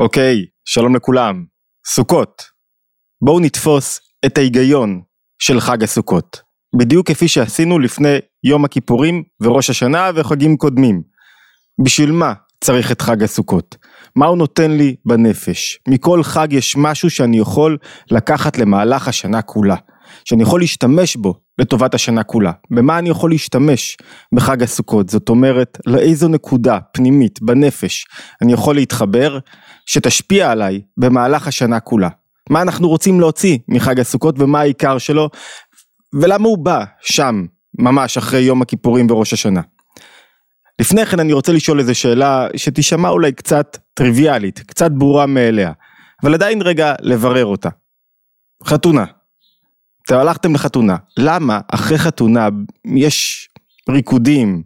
אוקיי, שלום לכולם. סוכות. בואו נתפוס את ההיגיון של חג הסוכות. בדיוק כפי שעשינו לפני יום הכיפורים וראש השנה וחגים קודמים. בשביל מה צריך את חג הסוכות? מה הוא נותן לי בנפש? מכל חג יש משהו שאני יכול לקחת למהלך השנה כולה. שאני יכול להשתמש בו לטובת השנה כולה. במה אני יכול להשתמש בחג הסוכות? זאת אומרת, לאיזו נקודה פנימית בנפש אני יכול להתחבר שתשפיע עליי במהלך השנה כולה. מה אנחנו רוצים להוציא מחג הסוכות ומה העיקר שלו ולמה הוא בא שם ממש אחרי יום הכיפורים וראש השנה. לפני כן אני רוצה לשאול איזו שאלה שתישמע אולי קצת טריוויאלית, קצת ברורה מאליה, אבל עדיין רגע לברר אותה. חתונה. אתם הלכתם לחתונה, למה? אחרי חתונה יש ריקודים,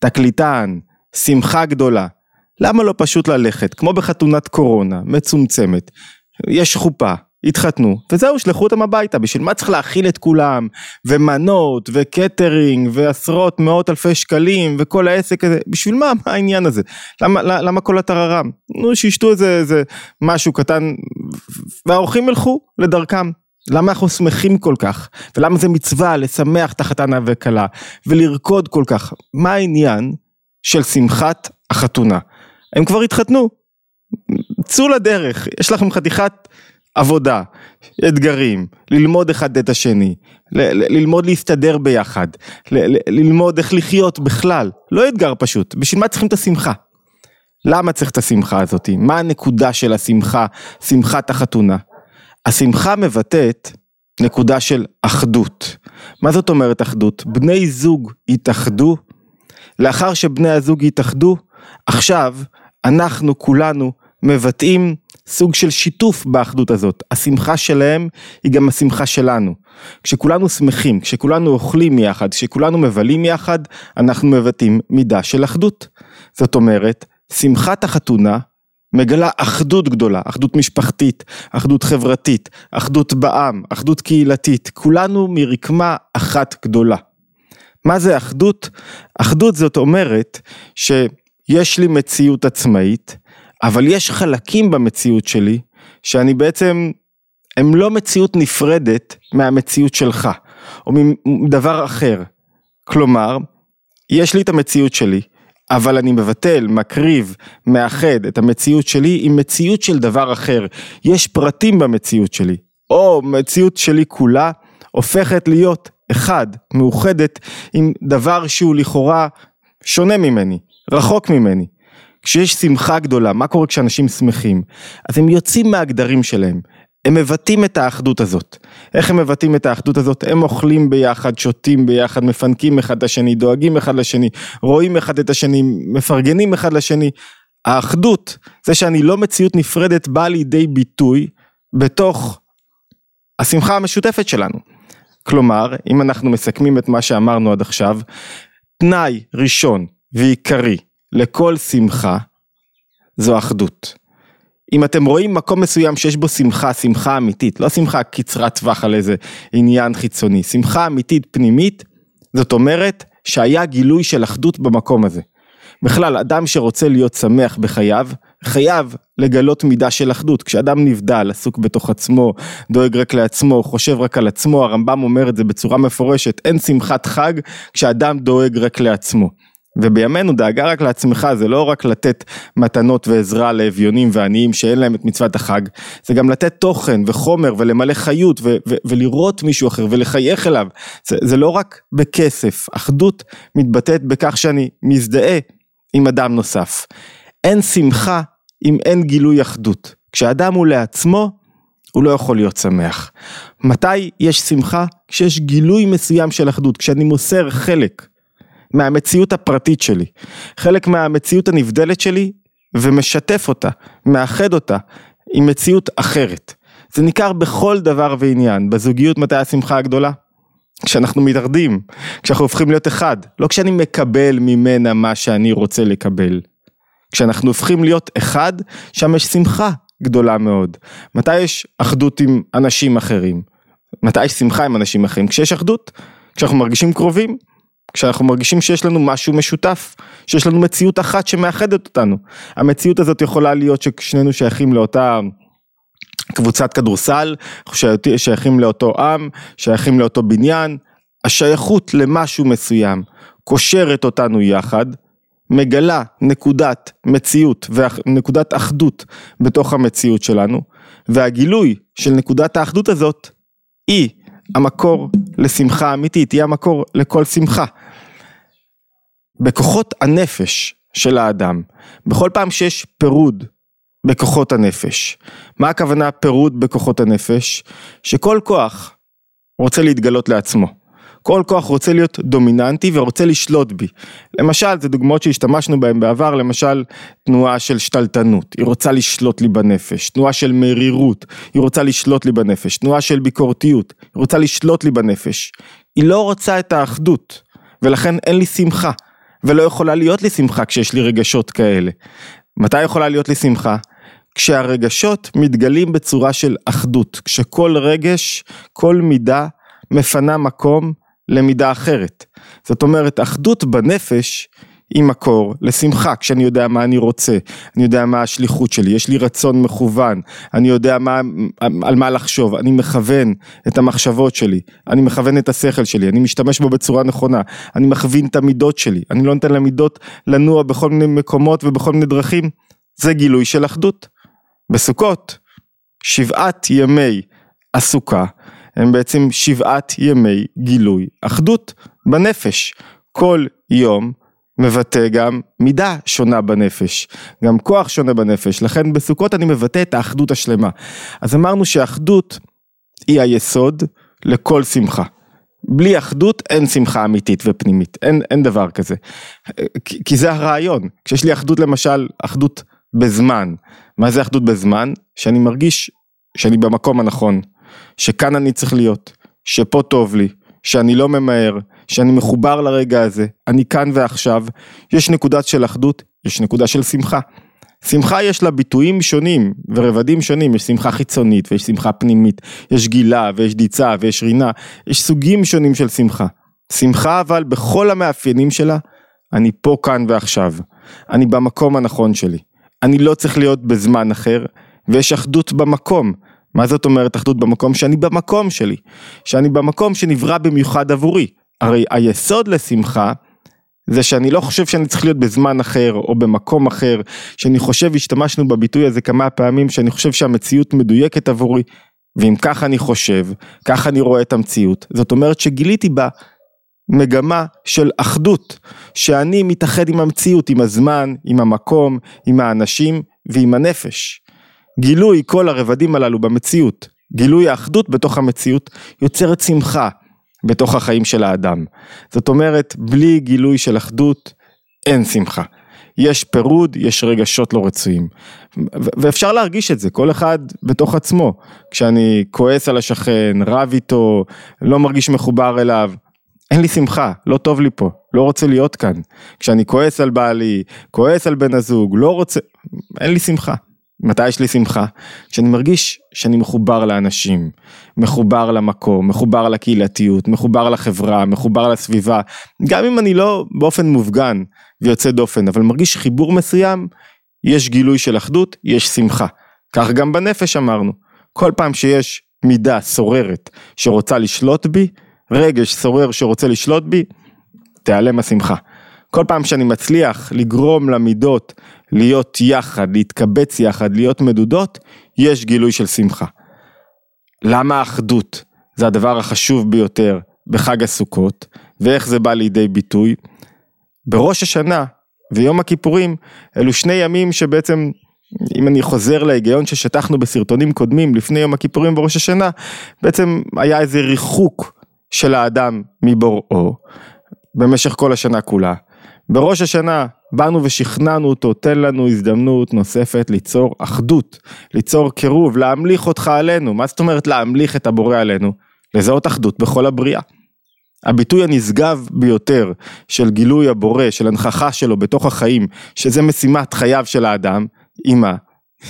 תקליטן, שמחה גדולה, למה לא פשוט ללכת, כמו בחתונת קורונה, מצומצמת, יש חופה, התחתנו, וזהו, שלחו אותם הביתה, בשביל מה צריך להאכיל את כולם, ומנות, וקטרינג, ועשרות מאות אלפי שקלים, וכל העסק הזה, בשביל מה, מה העניין הזה? למה, למה כל הטררם? נו, שישתו איזה, איזה משהו קטן, והאורחים ילכו לדרכם. למה אנחנו שמחים כל כך? ולמה זה מצווה לשמח את החתנה וכלה, ולרקוד כל כך? מה העניין של שמחת החתונה? הם כבר התחתנו, צאו לדרך, יש לכם חתיכת עבודה, אתגרים, ללמוד אחד את השני, ללמוד להסתדר ביחד, ללמוד איך לחיות בכלל, לא אתגר פשוט, בשביל מה צריכים את השמחה? למה צריך את השמחה הזאת? מה הנקודה של השמחה, שמחת החתונה? השמחה מבטאת נקודה של אחדות. מה זאת אומרת אחדות? בני זוג התאחדו, לאחר שבני הזוג התאחדו, עכשיו אנחנו כולנו מבטאים סוג של שיתוף באחדות הזאת. השמחה שלהם היא גם השמחה שלנו. כשכולנו שמחים, כשכולנו אוכלים יחד, כשכולנו מבלים יחד, אנחנו מבטאים מידה של אחדות. זאת אומרת, שמחת החתונה מגלה אחדות גדולה, אחדות משפחתית, אחדות חברתית, אחדות בעם, אחדות קהילתית, כולנו מרקמה אחת גדולה. מה זה אחדות? אחדות זאת אומרת שיש לי מציאות עצמאית, אבל יש חלקים במציאות שלי שאני בעצם, הם לא מציאות נפרדת מהמציאות שלך, או מדבר אחר. כלומר, יש לי את המציאות שלי, אבל אני מבטל, מקריב, מאחד את המציאות שלי עם מציאות של דבר אחר. יש פרטים במציאות שלי, או מציאות שלי כולה הופכת להיות אחד, מאוחדת עם דבר שהוא לכאורה שונה ממני, רחוק ממני. כשיש שמחה גדולה, מה קורה כשאנשים שמחים? אז הם יוצאים מהגדרים שלהם, הם מבטאים את האחדות הזאת. איך הם מבטאים את האחדות הזאת? הם אוכלים ביחד, שותים ביחד, מפנקים אחד לשני, דואגים אחד לשני, רואים אחד את השני, מפרגנים אחד לשני. האחדות, זה שאני לא מציאות נפרדת, באה לידי ביטוי בתוך השמחה המשותפת שלנו. כלומר, אם אנחנו מסכמים את מה שאמרנו עד עכשיו, תנאי ראשון ועיקרי לכל שמחה זו אחדות. אם אתם רואים מקום מסוים שיש בו שמחה, שמחה אמיתית, לא שמחה קצרת טווח על איזה עניין חיצוני, שמחה אמיתית פנימית, זאת אומרת שהיה גילוי של אחדות במקום הזה. בכלל, אדם שרוצה להיות שמח בחייו, חייב לגלות מידה של אחדות. כשאדם נבדל, עסוק בתוך עצמו, דואג רק לעצמו, חושב רק על עצמו, הרמב"ם אומר את זה בצורה מפורשת, אין שמחת חג כשאדם דואג רק לעצמו. ובימינו דאגה רק לעצמך זה לא רק לתת מתנות ועזרה לאביונים ועניים שאין להם את מצוות החג, זה גם לתת תוכן וחומר ולמלא חיות ו- ו- ולראות מישהו אחר ולחייך אליו, זה, זה לא רק בכסף, אחדות מתבטאת בכך שאני מזדהה עם אדם נוסף. אין שמחה אם אין גילוי אחדות, כשאדם הוא לעצמו הוא לא יכול להיות שמח. מתי יש שמחה? כשיש גילוי מסוים של אחדות, כשאני מוסר חלק מהמציאות הפרטית שלי, חלק מהמציאות הנבדלת שלי ומשתף אותה, מאחד אותה עם מציאות אחרת. זה ניכר בכל דבר ועניין, בזוגיות מתי השמחה הגדולה? כשאנחנו מתאחדים, כשאנחנו הופכים להיות אחד, לא כשאני מקבל ממנה מה שאני רוצה לקבל. כשאנחנו הופכים להיות אחד, שם יש שמחה גדולה מאוד. מתי יש אחדות עם אנשים אחרים? מתי יש שמחה עם אנשים אחרים? כשיש אחדות, כשאנחנו מרגישים קרובים, כשאנחנו מרגישים שיש לנו משהו משותף, שיש לנו מציאות אחת שמאחדת אותנו. המציאות הזאת יכולה להיות ששנינו שייכים לאותה קבוצת כדורסל, שייכים לאותו עם, שייכים לאותו בניין. השייכות למשהו מסוים קושרת אותנו יחד, מגלה נקודת מציאות ונקודת אחדות בתוך המציאות שלנו, והגילוי של נקודת האחדות הזאת היא המקור לשמחה אמיתית, היא המקור לכל שמחה. בכוחות הנפש של האדם, בכל פעם שיש פירוד בכוחות הנפש. מה הכוונה פירוד בכוחות הנפש? שכל כוח רוצה להתגלות לעצמו. כל כוח רוצה להיות דומיננטי ורוצה לשלוט בי. למשל, זה דוגמאות שהשתמשנו בהן בעבר, למשל תנועה של שתלטנות, היא רוצה לשלוט לי בנפש, תנועה של מרירות, היא רוצה לשלוט לי בנפש, תנועה של ביקורתיות, היא רוצה לשלוט לי בנפש. היא לא רוצה את האחדות, ולכן אין לי שמחה, ולא יכולה להיות לי שמחה כשיש לי רגשות כאלה. מתי יכולה להיות לי שמחה? כשהרגשות מתגלים בצורה של אחדות, כשכל רגש, כל מידה מפנה מקום למידה אחרת. זאת אומרת, אחדות בנפש היא מקור לשמחה, כשאני יודע מה אני רוצה, אני יודע מה השליחות שלי, יש לי רצון מכוון, אני יודע מה, על מה לחשוב, אני מכוון את המחשבות שלי, אני מכוון את השכל שלי, אני משתמש בו בצורה נכונה, אני מכווין את המידות שלי, אני לא נותן למידות לנוע בכל מיני מקומות ובכל מיני דרכים, זה גילוי של אחדות. בסוכות, שבעת ימי הסוכה הם בעצם שבעת ימי גילוי אחדות בנפש. כל יום מבטא גם מידה שונה בנפש, גם כוח שונה בנפש, לכן בסוכות אני מבטא את האחדות השלמה. אז אמרנו שאחדות היא היסוד לכל שמחה. בלי אחדות אין שמחה אמיתית ופנימית, אין, אין דבר כזה. כי, כי זה הרעיון, כשיש לי אחדות למשל, אחדות בזמן. מה זה אחדות בזמן? שאני מרגיש שאני במקום הנכון, שכאן אני צריך להיות, שפה טוב לי, שאני לא ממהר, שאני מחובר לרגע הזה, אני כאן ועכשיו, יש נקודה של אחדות, יש נקודה של שמחה. שמחה יש לה ביטויים שונים ורבדים שונים, יש שמחה חיצונית ויש שמחה פנימית, יש גילה ויש דיצה ויש רינה, יש סוגים שונים של שמחה. שמחה אבל בכל המאפיינים שלה, אני פה כאן ועכשיו, אני במקום הנכון שלי, אני לא צריך להיות בזמן אחר, ויש אחדות במקום, מה זאת אומרת אחדות במקום? שאני במקום שלי, שאני במקום שנברא במיוחד עבורי. הרי היסוד לשמחה זה שאני לא חושב שאני צריך להיות בזמן אחר או במקום אחר, שאני חושב, השתמשנו בביטוי הזה כמה פעמים, שאני חושב שהמציאות מדויקת עבורי, ואם ככה אני חושב, ככה אני רואה את המציאות, זאת אומרת שגיליתי בה מגמה של אחדות, שאני מתאחד עם המציאות, עם הזמן, עם המקום, עם האנשים ועם הנפש. גילוי כל הרבדים הללו במציאות, גילוי האחדות בתוך המציאות, יוצרת שמחה בתוך החיים של האדם. זאת אומרת, בלי גילוי של אחדות, אין שמחה. יש פירוד, יש רגשות לא רצויים. ואפשר להרגיש את זה, כל אחד בתוך עצמו. כשאני כועס על השכן, רב איתו, לא מרגיש מחובר אליו, אין לי שמחה, לא טוב לי פה, לא רוצה להיות כאן. כשאני כועס על בעלי, כועס על בן הזוג, לא רוצה, אין לי שמחה. מתי יש לי שמחה? כשאני מרגיש שאני מחובר לאנשים, מחובר למקום, מחובר לקהילתיות, מחובר לחברה, מחובר לסביבה, גם אם אני לא באופן מופגן ויוצא דופן, אבל מרגיש חיבור מסוים, יש גילוי של אחדות, יש שמחה. כך גם בנפש אמרנו, כל פעם שיש מידה סוררת שרוצה לשלוט בי, רגש סורר שרוצה לשלוט בי, תיעלם השמחה. כל פעם שאני מצליח לגרום למידות להיות יחד, להתקבץ יחד, להיות מדודות, יש גילוי של שמחה. למה האחדות זה הדבר החשוב ביותר בחג הסוכות, ואיך זה בא לידי ביטוי? בראש השנה ויום הכיפורים אלו שני ימים שבעצם אם אני חוזר להיגיון ששטחנו בסרטונים קודמים לפני יום הכיפורים וראש השנה, בעצם היה איזה ריחוק של האדם מבוראו במשך כל השנה כולה. בראש השנה באנו ושכנענו אותו, תן לנו הזדמנות נוספת ליצור אחדות, ליצור קירוב, להמליך אותך עלינו. מה זאת אומרת להמליך את הבורא עלינו? לזהות אחדות בכל הבריאה. הביטוי הנשגב ביותר של גילוי הבורא, של הנכחה שלו בתוך החיים, שזה משימת חייו של האדם, מה?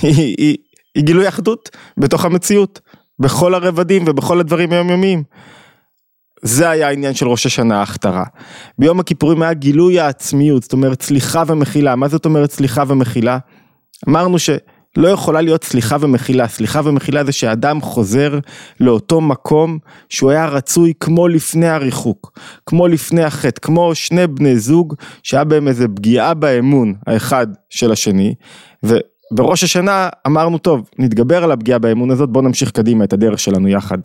היא, היא, היא, היא גילוי אחדות בתוך המציאות, בכל הרבדים ובכל הדברים היומיומיים. זה היה העניין של ראש השנה ההכתרה. ביום הכיפורים היה גילוי העצמיות, זאת אומרת סליחה ומחילה. מה זאת אומרת סליחה ומחילה? אמרנו שלא יכולה להיות סליחה ומחילה. סליחה ומחילה זה שאדם חוזר לאותו מקום שהוא היה רצוי כמו לפני הריחוק, כמו לפני החטא, כמו שני בני זוג שהיה בהם איזה פגיעה באמון האחד של השני. ובראש השנה אמרנו טוב, נתגבר על הפגיעה באמון הזאת, בואו נמשיך קדימה את הדרך שלנו יחד.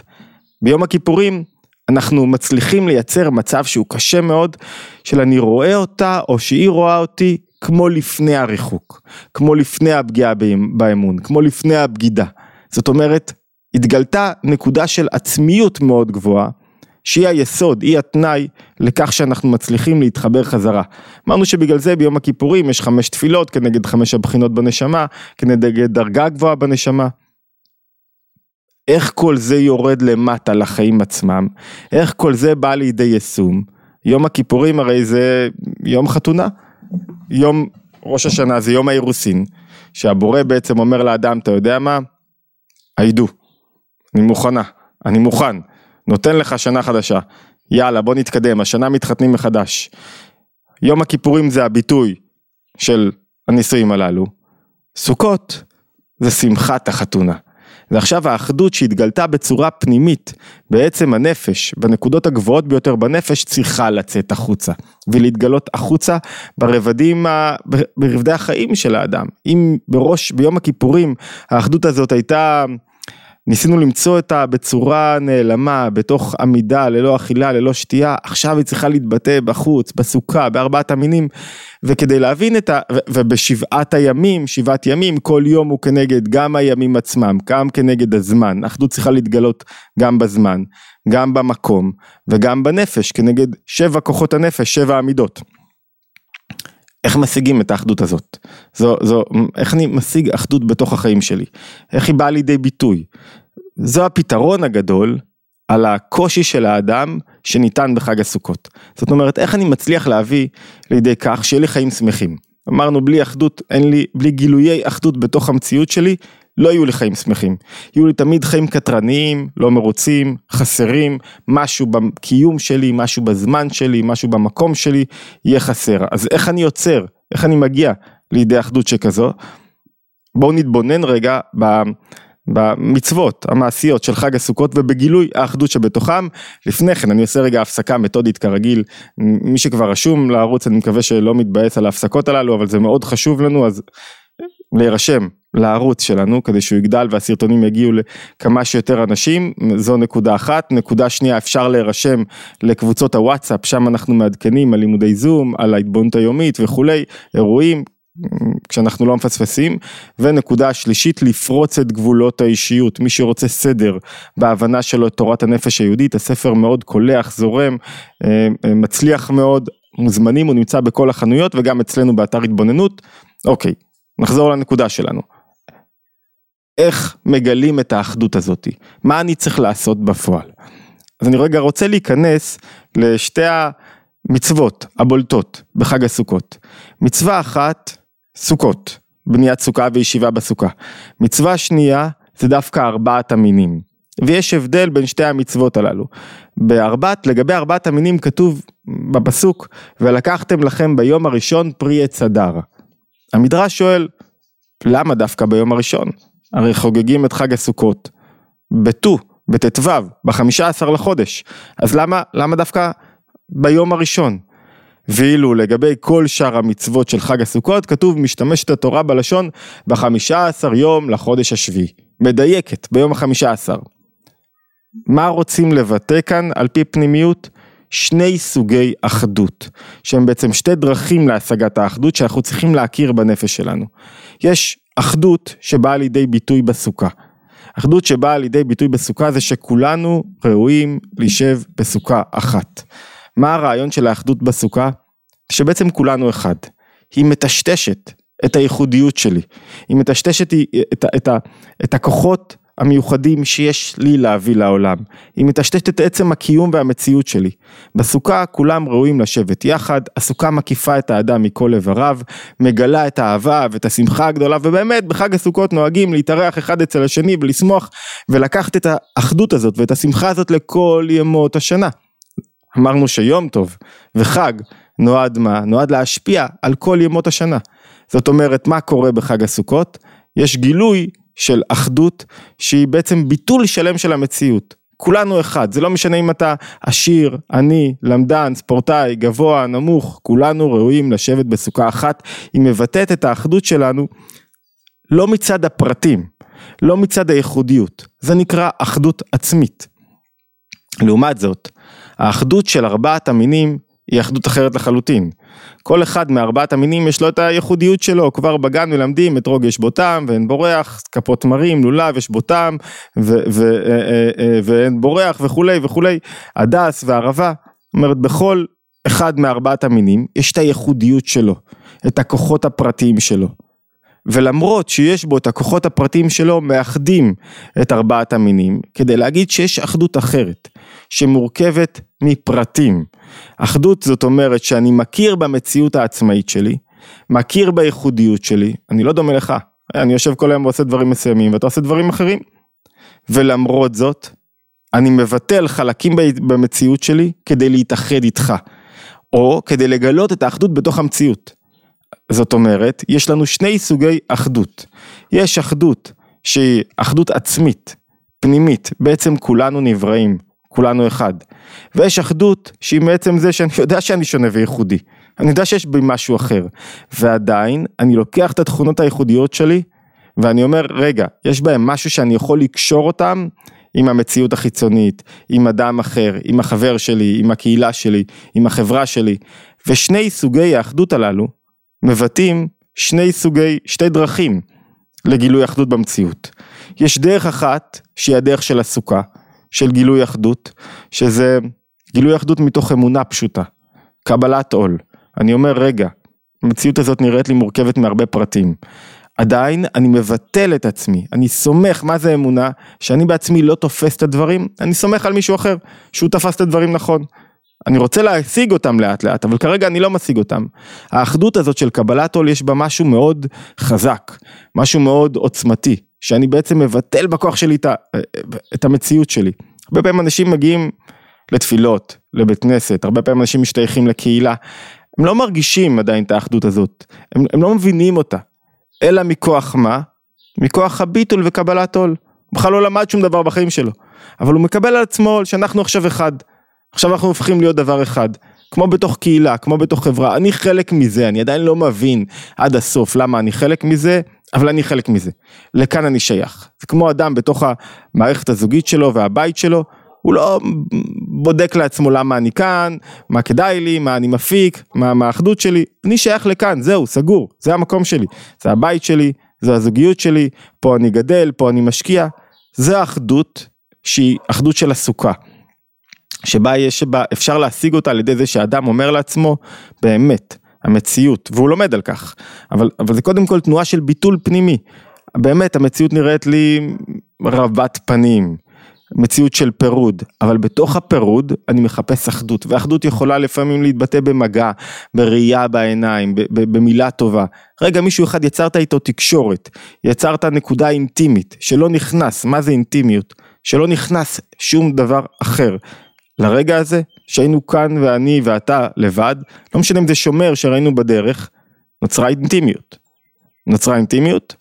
ביום הכיפורים אנחנו מצליחים לייצר מצב שהוא קשה מאוד, של אני רואה אותה או שהיא רואה אותי כמו לפני הריחוק, כמו לפני הפגיעה באמון, כמו לפני הבגידה. זאת אומרת, התגלתה נקודה של עצמיות מאוד גבוהה, שהיא היסוד, היא התנאי לכך שאנחנו מצליחים להתחבר חזרה. אמרנו שבגלל זה ביום הכיפורים יש חמש תפילות כנגד חמש הבחינות בנשמה, כנגד דרגה גבוהה בנשמה. איך כל זה יורד למטה לחיים עצמם, איך כל זה בא לידי יישום. יום הכיפורים הרי זה יום חתונה, יום ראש השנה זה יום האירוסין, שהבורא בעצם אומר לאדם, אתה יודע מה? עידו, אני מוכנה, אני מוכן, נותן לך שנה חדשה, יאללה בוא נתקדם, השנה מתחתנים מחדש. יום הכיפורים זה הביטוי של הנישואים הללו, סוכות זה שמחת החתונה. ועכשיו האחדות שהתגלתה בצורה פנימית, בעצם הנפש, בנקודות הגבוהות ביותר בנפש, צריכה לצאת החוצה, ולהתגלות החוצה ברבדים, ברבדי החיים של האדם. אם בראש, ביום הכיפורים, האחדות הזאת הייתה ניסינו למצוא אותה בצורה נעלמה, בתוך עמידה, ללא אכילה, ללא שתייה, עכשיו היא צריכה להתבטא בחוץ, בסוכה, בארבעת המינים, וכדי להבין את ה... ובשבעת הימים, שבעת ימים, כל יום הוא כנגד גם הימים עצמם, גם כנגד הזמן, אחדות צריכה להתגלות גם בזמן, גם במקום, וגם בנפש, כנגד שבע כוחות הנפש, שבע עמידות. איך משיגים את האחדות הזאת? זו, זו, איך אני משיג אחדות בתוך החיים שלי? איך היא באה לידי ביטוי? זו הפתרון הגדול על הקושי של האדם שניתן בחג הסוכות. זאת אומרת, איך אני מצליח להביא לידי כך שיהיה לי חיים שמחים? אמרנו בלי אחדות, אין לי, בלי גילויי אחדות בתוך המציאות שלי, לא יהיו לי חיים שמחים. יהיו לי תמיד חיים קטרניים, לא מרוצים, חסרים, משהו בקיום שלי, משהו בזמן שלי, משהו במקום שלי, יהיה חסר. אז איך אני יוצר, איך אני מגיע לידי אחדות שכזו? בואו נתבונן רגע ב... במצוות המעשיות של חג הסוכות ובגילוי האחדות שבתוכם. לפני כן אני עושה רגע הפסקה מתודית כרגיל, מי שכבר רשום לערוץ אני מקווה שלא מתבאס על ההפסקות הללו אבל זה מאוד חשוב לנו אז להירשם לערוץ שלנו כדי שהוא יגדל והסרטונים יגיעו לכמה שיותר אנשים, זו נקודה אחת. נקודה שנייה, אפשר להירשם לקבוצות הוואטסאפ, שם אנחנו מעדכנים על לימודי זום, על ההתבוננות היומית וכולי, אירועים, כשאנחנו לא מפספסים. ונקודה שלישית, לפרוץ את גבולות האישיות. מי שרוצה סדר בהבנה שלו את תורת הנפש היהודית, הספר מאוד קולח, זורם, אה, אה, מצליח מאוד, מוזמנים, הוא נמצא בכל החנויות וגם אצלנו באתר התבוננות. אוקיי, נחזור לנקודה שלנו. איך מגלים את האחדות הזאת? מה אני צריך לעשות בפועל? אז אני רגע רוצה להיכנס לשתי המצוות הבולטות בחג הסוכות. מצווה אחת, סוכות, בניית סוכה וישיבה בסוכה. מצווה שנייה זה דווקא ארבעת המינים. ויש הבדל בין שתי המצוות הללו. בארבעת, לגבי ארבעת המינים כתוב בפסוק, ולקחתם לכם ביום הראשון פרי עץ אדר. המדרש שואל, למה דווקא ביום הראשון? הרי חוגגים את חג הסוכות בט"ו, בט"ו, בחמישה עשר לחודש, אז למה, למה דווקא ביום הראשון? ואילו לגבי כל שאר המצוות של חג הסוכות, כתוב משתמשת התורה בלשון בחמישה עשר יום לחודש השביעי. מדייקת, ביום החמישה עשר. מה רוצים לבטא כאן על פי פנימיות? שני סוגי אחדות, שהם בעצם שתי דרכים להשגת האחדות שאנחנו צריכים להכיר בנפש שלנו. יש אחדות שבאה לידי ביטוי בסוכה. אחדות שבאה לידי ביטוי בסוכה זה שכולנו ראויים להישב בסוכה אחת. מה הרעיון של האחדות בסוכה? שבעצם כולנו אחד. היא מטשטשת את הייחודיות שלי, היא מטשטשת את, את, את, את הכוחות המיוחדים שיש לי להביא לעולם. היא מטשטשת את עצם הקיום והמציאות שלי. בסוכה כולם ראויים לשבת יחד, הסוכה מקיפה את האדם מכל איבריו, מגלה את האהבה ואת השמחה הגדולה, ובאמת בחג הסוכות נוהגים להתארח אחד אצל השני ולשמוח ולקחת את האחדות הזאת ואת השמחה הזאת לכל ימות השנה. אמרנו שיום טוב וחג נועד מה? נועד להשפיע על כל ימות השנה. זאת אומרת, מה קורה בחג הסוכות? יש גילוי של אחדות שהיא בעצם ביטול שלם של המציאות. כולנו אחד, זה לא משנה אם אתה עשיר, עני, למדן, ספורטאי, גבוה, נמוך, כולנו ראויים לשבת בסוכה אחת, היא מבטאת את האחדות שלנו לא מצד הפרטים, לא מצד הייחודיות, זה נקרא אחדות עצמית. לעומת זאת, האחדות של ארבעת המינים היא אחדות אחרת לחלוטין. כל אחד מארבעת המינים יש לו את הייחודיות שלו, כבר בגן מלמדים אתרוג יש בו טעם ואין בורח, כפות תמרים, לולב יש בו טעם אה, אה, אה, ואין בורח וכולי וכולי, הדס והערבה, זאת אומרת בכל אחד מארבעת המינים יש את הייחודיות שלו, את הכוחות הפרטיים שלו. ולמרות שיש בו את הכוחות הפרטיים שלו, מאחדים את ארבעת המינים, כדי להגיד שיש אחדות אחרת, שמורכבת מפרטים. אחדות זאת אומרת שאני מכיר במציאות העצמאית שלי, מכיר בייחודיות שלי, אני לא דומה לך, אני יושב כל היום ועושה דברים מסוימים ואתה עושה דברים אחרים. ולמרות זאת, אני מבטל חלקים במציאות שלי כדי להתאחד איתך, או כדי לגלות את האחדות בתוך המציאות. זאת אומרת, יש לנו שני סוגי אחדות. יש אחדות שהיא אחדות עצמית, פנימית, בעצם כולנו נבראים, כולנו אחד. ויש אחדות שהיא בעצם זה שאני יודע שאני שונה וייחודי. אני יודע שיש בי משהו אחר. ועדיין, אני לוקח את התכונות הייחודיות שלי, ואני אומר, רגע, יש בהם משהו שאני יכול לקשור אותם עם המציאות החיצונית, עם אדם אחר, עם החבר שלי, עם הקהילה שלי, עם החברה שלי. ושני סוגי האחדות הללו מבטאים שני סוגי, שתי דרכים לגילוי אחדות במציאות. יש דרך אחת שהיא הדרך של הסוכה, של גילוי אחדות, שזה גילוי אחדות מתוך אמונה פשוטה, קבלת עול. אני אומר רגע, המציאות הזאת נראית לי מורכבת מהרבה פרטים. עדיין אני מבטל את עצמי, אני סומך, מה זה אמונה? שאני בעצמי לא תופס את הדברים, אני סומך על מישהו אחר, שהוא תפס את הדברים נכון. אני רוצה להשיג אותם לאט לאט, אבל כרגע אני לא משיג אותם. האחדות הזאת של קבלת עול יש בה משהו מאוד חזק, משהו מאוד עוצמתי, שאני בעצם מבטל בכוח שלי את, את המציאות שלי. הרבה פעמים אנשים מגיעים לתפילות, לבית כנסת, הרבה פעמים אנשים משתייכים לקהילה, הם לא מרגישים עדיין את האחדות הזאת, הם, הם לא מבינים אותה, אלא מכוח מה? מכוח הביטול וקבלת עול. הוא בכלל לא למד שום דבר בחיים שלו, אבל הוא מקבל על עצמו שאנחנו עכשיו אחד. עכשיו אנחנו הופכים להיות דבר אחד, כמו בתוך קהילה, כמו בתוך חברה, אני חלק מזה, אני עדיין לא מבין עד הסוף למה אני חלק מזה, אבל אני חלק מזה, לכאן אני שייך. זה כמו אדם בתוך המערכת הזוגית שלו והבית שלו, הוא לא בודק לעצמו למה אני כאן, מה כדאי לי, מה אני מפיק, מה האחדות שלי, אני שייך לכאן, זהו, סגור, זה המקום שלי, זה הבית שלי, זה הזוגיות שלי, פה אני גדל, פה אני משקיע, זה האחדות שהיא אחדות של הסוכה. שבה יש, בה אפשר להשיג אותה על ידי זה שאדם אומר לעצמו, באמת, המציאות, והוא לומד על כך, אבל, אבל זה קודם כל תנועה של ביטול פנימי. באמת, המציאות נראית לי רבת פנים, מציאות של פירוד, אבל בתוך הפירוד אני מחפש אחדות, ואחדות יכולה לפעמים להתבטא במגע, בראייה בעיניים, במילה טובה. רגע, מישהו אחד יצרת איתו תקשורת, יצרת נקודה אינטימית, שלא נכנס, מה זה אינטימיות? שלא נכנס שום דבר אחר. לרגע הזה שהיינו כאן ואני ואתה לבד, לא משנה אם זה שומר שראינו בדרך, נוצרה אינטימיות. נוצרה אינטימיות,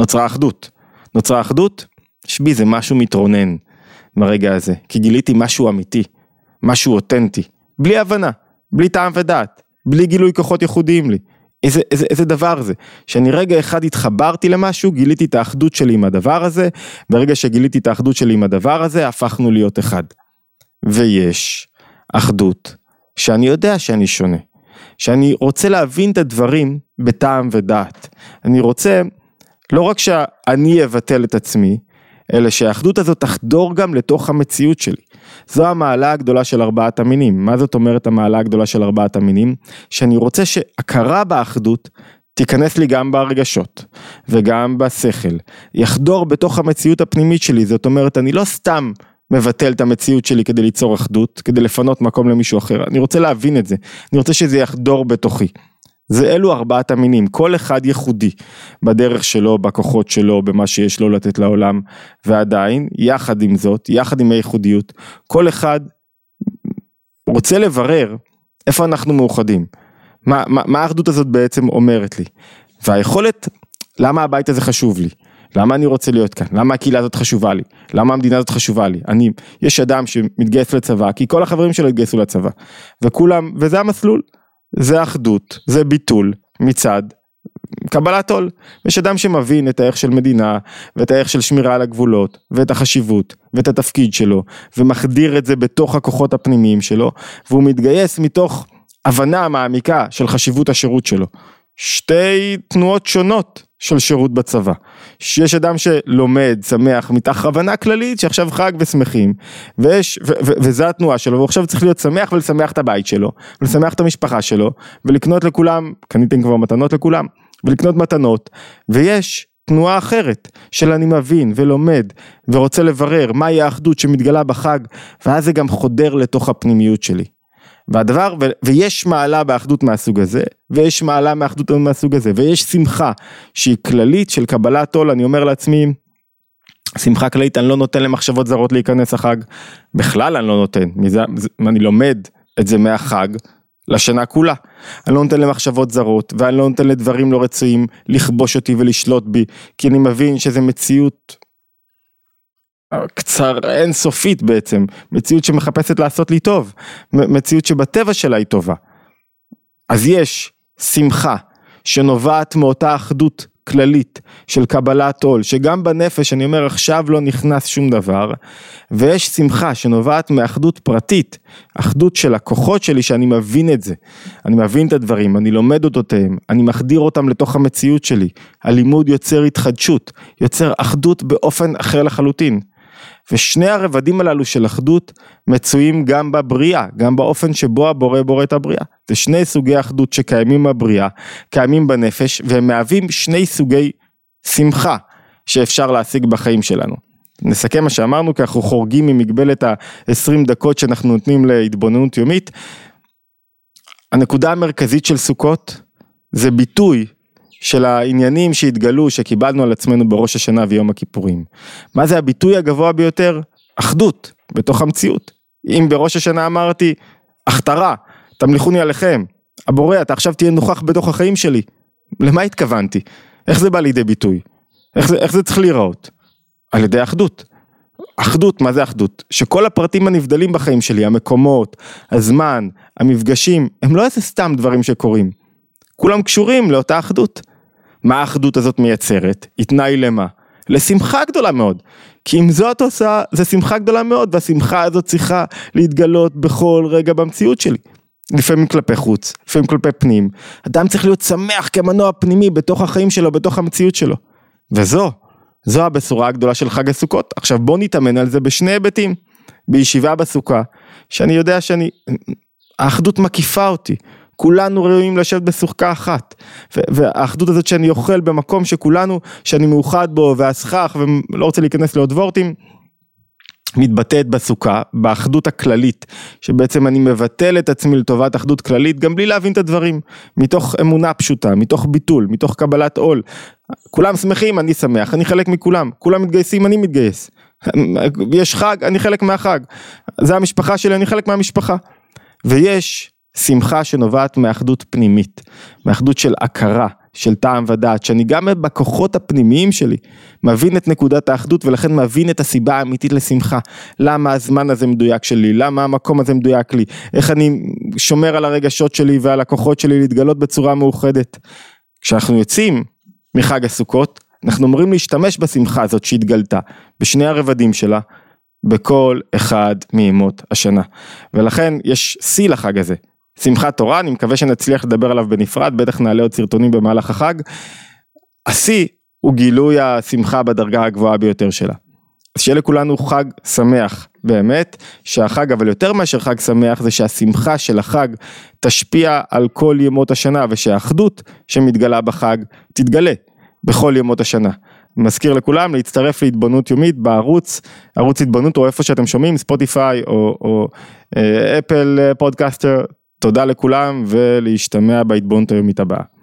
נוצרה אחדות. נוצרה אחדות, יש בי זה משהו מתרונן ברגע הזה, כי גיליתי משהו אמיתי, משהו אותנטי, בלי הבנה, בלי טעם ודעת, בלי גילוי כוחות ייחודיים לי. איזה, איזה, איזה דבר זה, שאני רגע אחד התחברתי למשהו, גיליתי את האחדות שלי עם הדבר הזה, ברגע שגיליתי את האחדות שלי עם הדבר הזה, הפכנו להיות אחד. ויש אחדות שאני יודע שאני שונה, שאני רוצה להבין את הדברים בטעם ודעת. אני רוצה לא רק שאני אבטל את עצמי, אלא שהאחדות הזאת תחדור גם לתוך המציאות שלי. זו המעלה הגדולה של ארבעת המינים. מה זאת אומרת המעלה הגדולה של ארבעת המינים? שאני רוצה שהכרה באחדות תיכנס לי גם ברגשות וגם בשכל, יחדור בתוך המציאות הפנימית שלי, זאת אומרת אני לא סתם מבטל את המציאות שלי כדי ליצור אחדות, כדי לפנות מקום למישהו אחר. אני רוצה להבין את זה, אני רוצה שזה יחדור בתוכי. זה אלו ארבעת המינים, כל אחד ייחודי בדרך שלו, בכוחות שלו, במה שיש לו לתת לעולם, ועדיין, יחד עם זאת, יחד עם הייחודיות, כל אחד רוצה לברר איפה אנחנו מאוחדים, מה, מה, מה האחדות הזאת בעצם אומרת לי, והיכולת, למה הבית הזה חשוב לי, למה אני רוצה להיות כאן, למה הקהילה הזאת חשובה לי, למה המדינה הזאת חשובה לי, אני, יש אדם שמתגייס לצבא, כי כל החברים שלו התגייסו לצבא, וכולם, וזה המסלול, זה אחדות, זה ביטול מצד קבלת עול. יש אדם שמבין את הערך של מדינה ואת הערך של שמירה על הגבולות ואת החשיבות ואת התפקיד שלו ומחדיר את זה בתוך הכוחות הפנימיים שלו והוא מתגייס מתוך הבנה מעמיקה של חשיבות השירות שלו. שתי תנועות שונות של שירות בצבא. שיש אדם שלומד, שמח, מתוך הבנה כללית שעכשיו חג ושמחים, ויש, ו, ו, וזו התנועה שלו, והוא עכשיו צריך להיות שמח ולשמח את הבית שלו, ולשמח את המשפחה שלו, ולקנות לכולם, קניתם כבר מתנות לכולם, ולקנות מתנות, ויש תנועה אחרת של אני מבין ולומד ורוצה לברר מהי האחדות שמתגלה בחג, ואז זה גם חודר לתוך הפנימיות שלי. והדבר, ו, ויש מעלה באחדות מהסוג הזה, ויש מעלה מאחדות מהסוג הזה, ויש שמחה שהיא כללית של קבלת עול, אני אומר לעצמי, שמחה כללית, אני לא נותן למחשבות זרות להיכנס החג, בכלל אני לא נותן, מזה, אני לומד את זה מהחג לשנה כולה. אני לא נותן למחשבות זרות, ואני לא נותן לדברים לא רצויים לכבוש אותי ולשלוט בי, כי אני מבין שזה מציאות קצר אינסופית בעצם, מציאות שמחפשת לעשות לי טוב, מציאות שבטבע שלה היא טובה. אז יש שמחה שנובעת מאותה אחדות כללית של קבלת עול, שגם בנפש אני אומר עכשיו לא נכנס שום דבר, ויש שמחה שנובעת מאחדות פרטית, אחדות של הכוחות שלי שאני מבין את זה, אני מבין את הדברים, אני לומד אודותיהם, אני מחדיר אותם לתוך המציאות שלי, הלימוד יוצר התחדשות, יוצר אחדות באופן אחר לחלוטין. ושני הרבדים הללו של אחדות מצויים גם בבריאה, גם באופן שבו הבורא בורא את הבריאה. זה שני סוגי אחדות שקיימים בבריאה, קיימים בנפש, והם מהווים שני סוגי שמחה שאפשר להשיג בחיים שלנו. נסכם מה שאמרנו, כי אנחנו חורגים ממגבלת ה-20 דקות שאנחנו נותנים להתבוננות יומית. הנקודה המרכזית של סוכות זה ביטוי של העניינים שהתגלו, שקיבלנו על עצמנו בראש השנה ויום הכיפורים. מה זה הביטוי הגבוה ביותר? אחדות, בתוך המציאות. אם בראש השנה אמרתי, הכתרה, תמליכוני עליכם, הבורא, אתה עכשיו תהיה נוכח בתוך החיים שלי. למה התכוונתי? איך זה בא לידי ביטוי? איך זה, איך זה צריך להיראות? על ידי אחדות. אחדות, מה זה אחדות? שכל הפרטים הנבדלים בחיים שלי, המקומות, הזמן, המפגשים, הם לא איזה סתם דברים שקורים. כולם קשורים לאותה אחדות. מה האחדות הזאת מייצרת? היא תנאי למה? לשמחה גדולה מאוד. כי אם זאת עושה, זה שמחה גדולה מאוד, והשמחה הזאת צריכה להתגלות בכל רגע במציאות שלי. לפעמים כלפי חוץ, לפעמים כלפי פנים. אדם צריך להיות שמח כמנוע פנימי בתוך החיים שלו, בתוך המציאות שלו. וזו, זו הבשורה הגדולה של חג הסוכות. עכשיו בוא נתאמן על זה בשני היבטים. בישיבה בסוכה, שאני יודע שאני, האחדות מקיפה אותי. כולנו ראויים לשבת בסוכה אחת. והאחדות הזאת שאני אוכל במקום שכולנו, שאני מאוחד בו והסכך ולא רוצה להיכנס לעוד וורטים. מתבטאת בסוכה, באחדות הכללית, שבעצם אני מבטל את עצמי לטובת אחדות כללית, גם בלי להבין את הדברים, מתוך אמונה פשוטה, מתוך ביטול, מתוך קבלת עול. כולם שמחים, אני שמח, אני חלק מכולם, כולם מתגייסים, אני מתגייס. יש חג, אני חלק מהחג. זה המשפחה שלי, אני חלק מהמשפחה. ויש שמחה שנובעת מאחדות פנימית, מאחדות של הכרה, של טעם ודעת, שאני גם בכוחות הפנימיים שלי מבין את נקודת האחדות ולכן מבין את הסיבה האמיתית לשמחה. למה הזמן הזה מדויק שלי, למה המקום הזה מדויק לי, איך אני שומר על הרגשות שלי ועל הכוחות שלי להתגלות בצורה מאוחדת. כשאנחנו יוצאים מחג הסוכות, אנחנו אמורים להשתמש בשמחה הזאת שהתגלתה, בשני הרבדים שלה, בכל אחד מימות השנה. ולכן יש שיא לחג הזה, שמחת תורה, אני מקווה שנצליח לדבר עליו בנפרד, בטח נעלה עוד סרטונים במהלך החג. השיא הוא גילוי השמחה בדרגה הגבוהה ביותר שלה. אז שיהיה לכולנו חג שמח באמת, שהחג אבל יותר מאשר חג שמח זה שהשמחה של החג תשפיע על כל ימות השנה ושהאחדות שמתגלה בחג תתגלה בכל ימות השנה. מזכיר לכולם להצטרף להתבוננות יומית בערוץ, ערוץ התבוננות או איפה שאתם שומעים, ספוטיפיי או, או אה, אפל פודקאסטר, תודה לכולם ולהשתמע בהתבוננות היומית הבאה.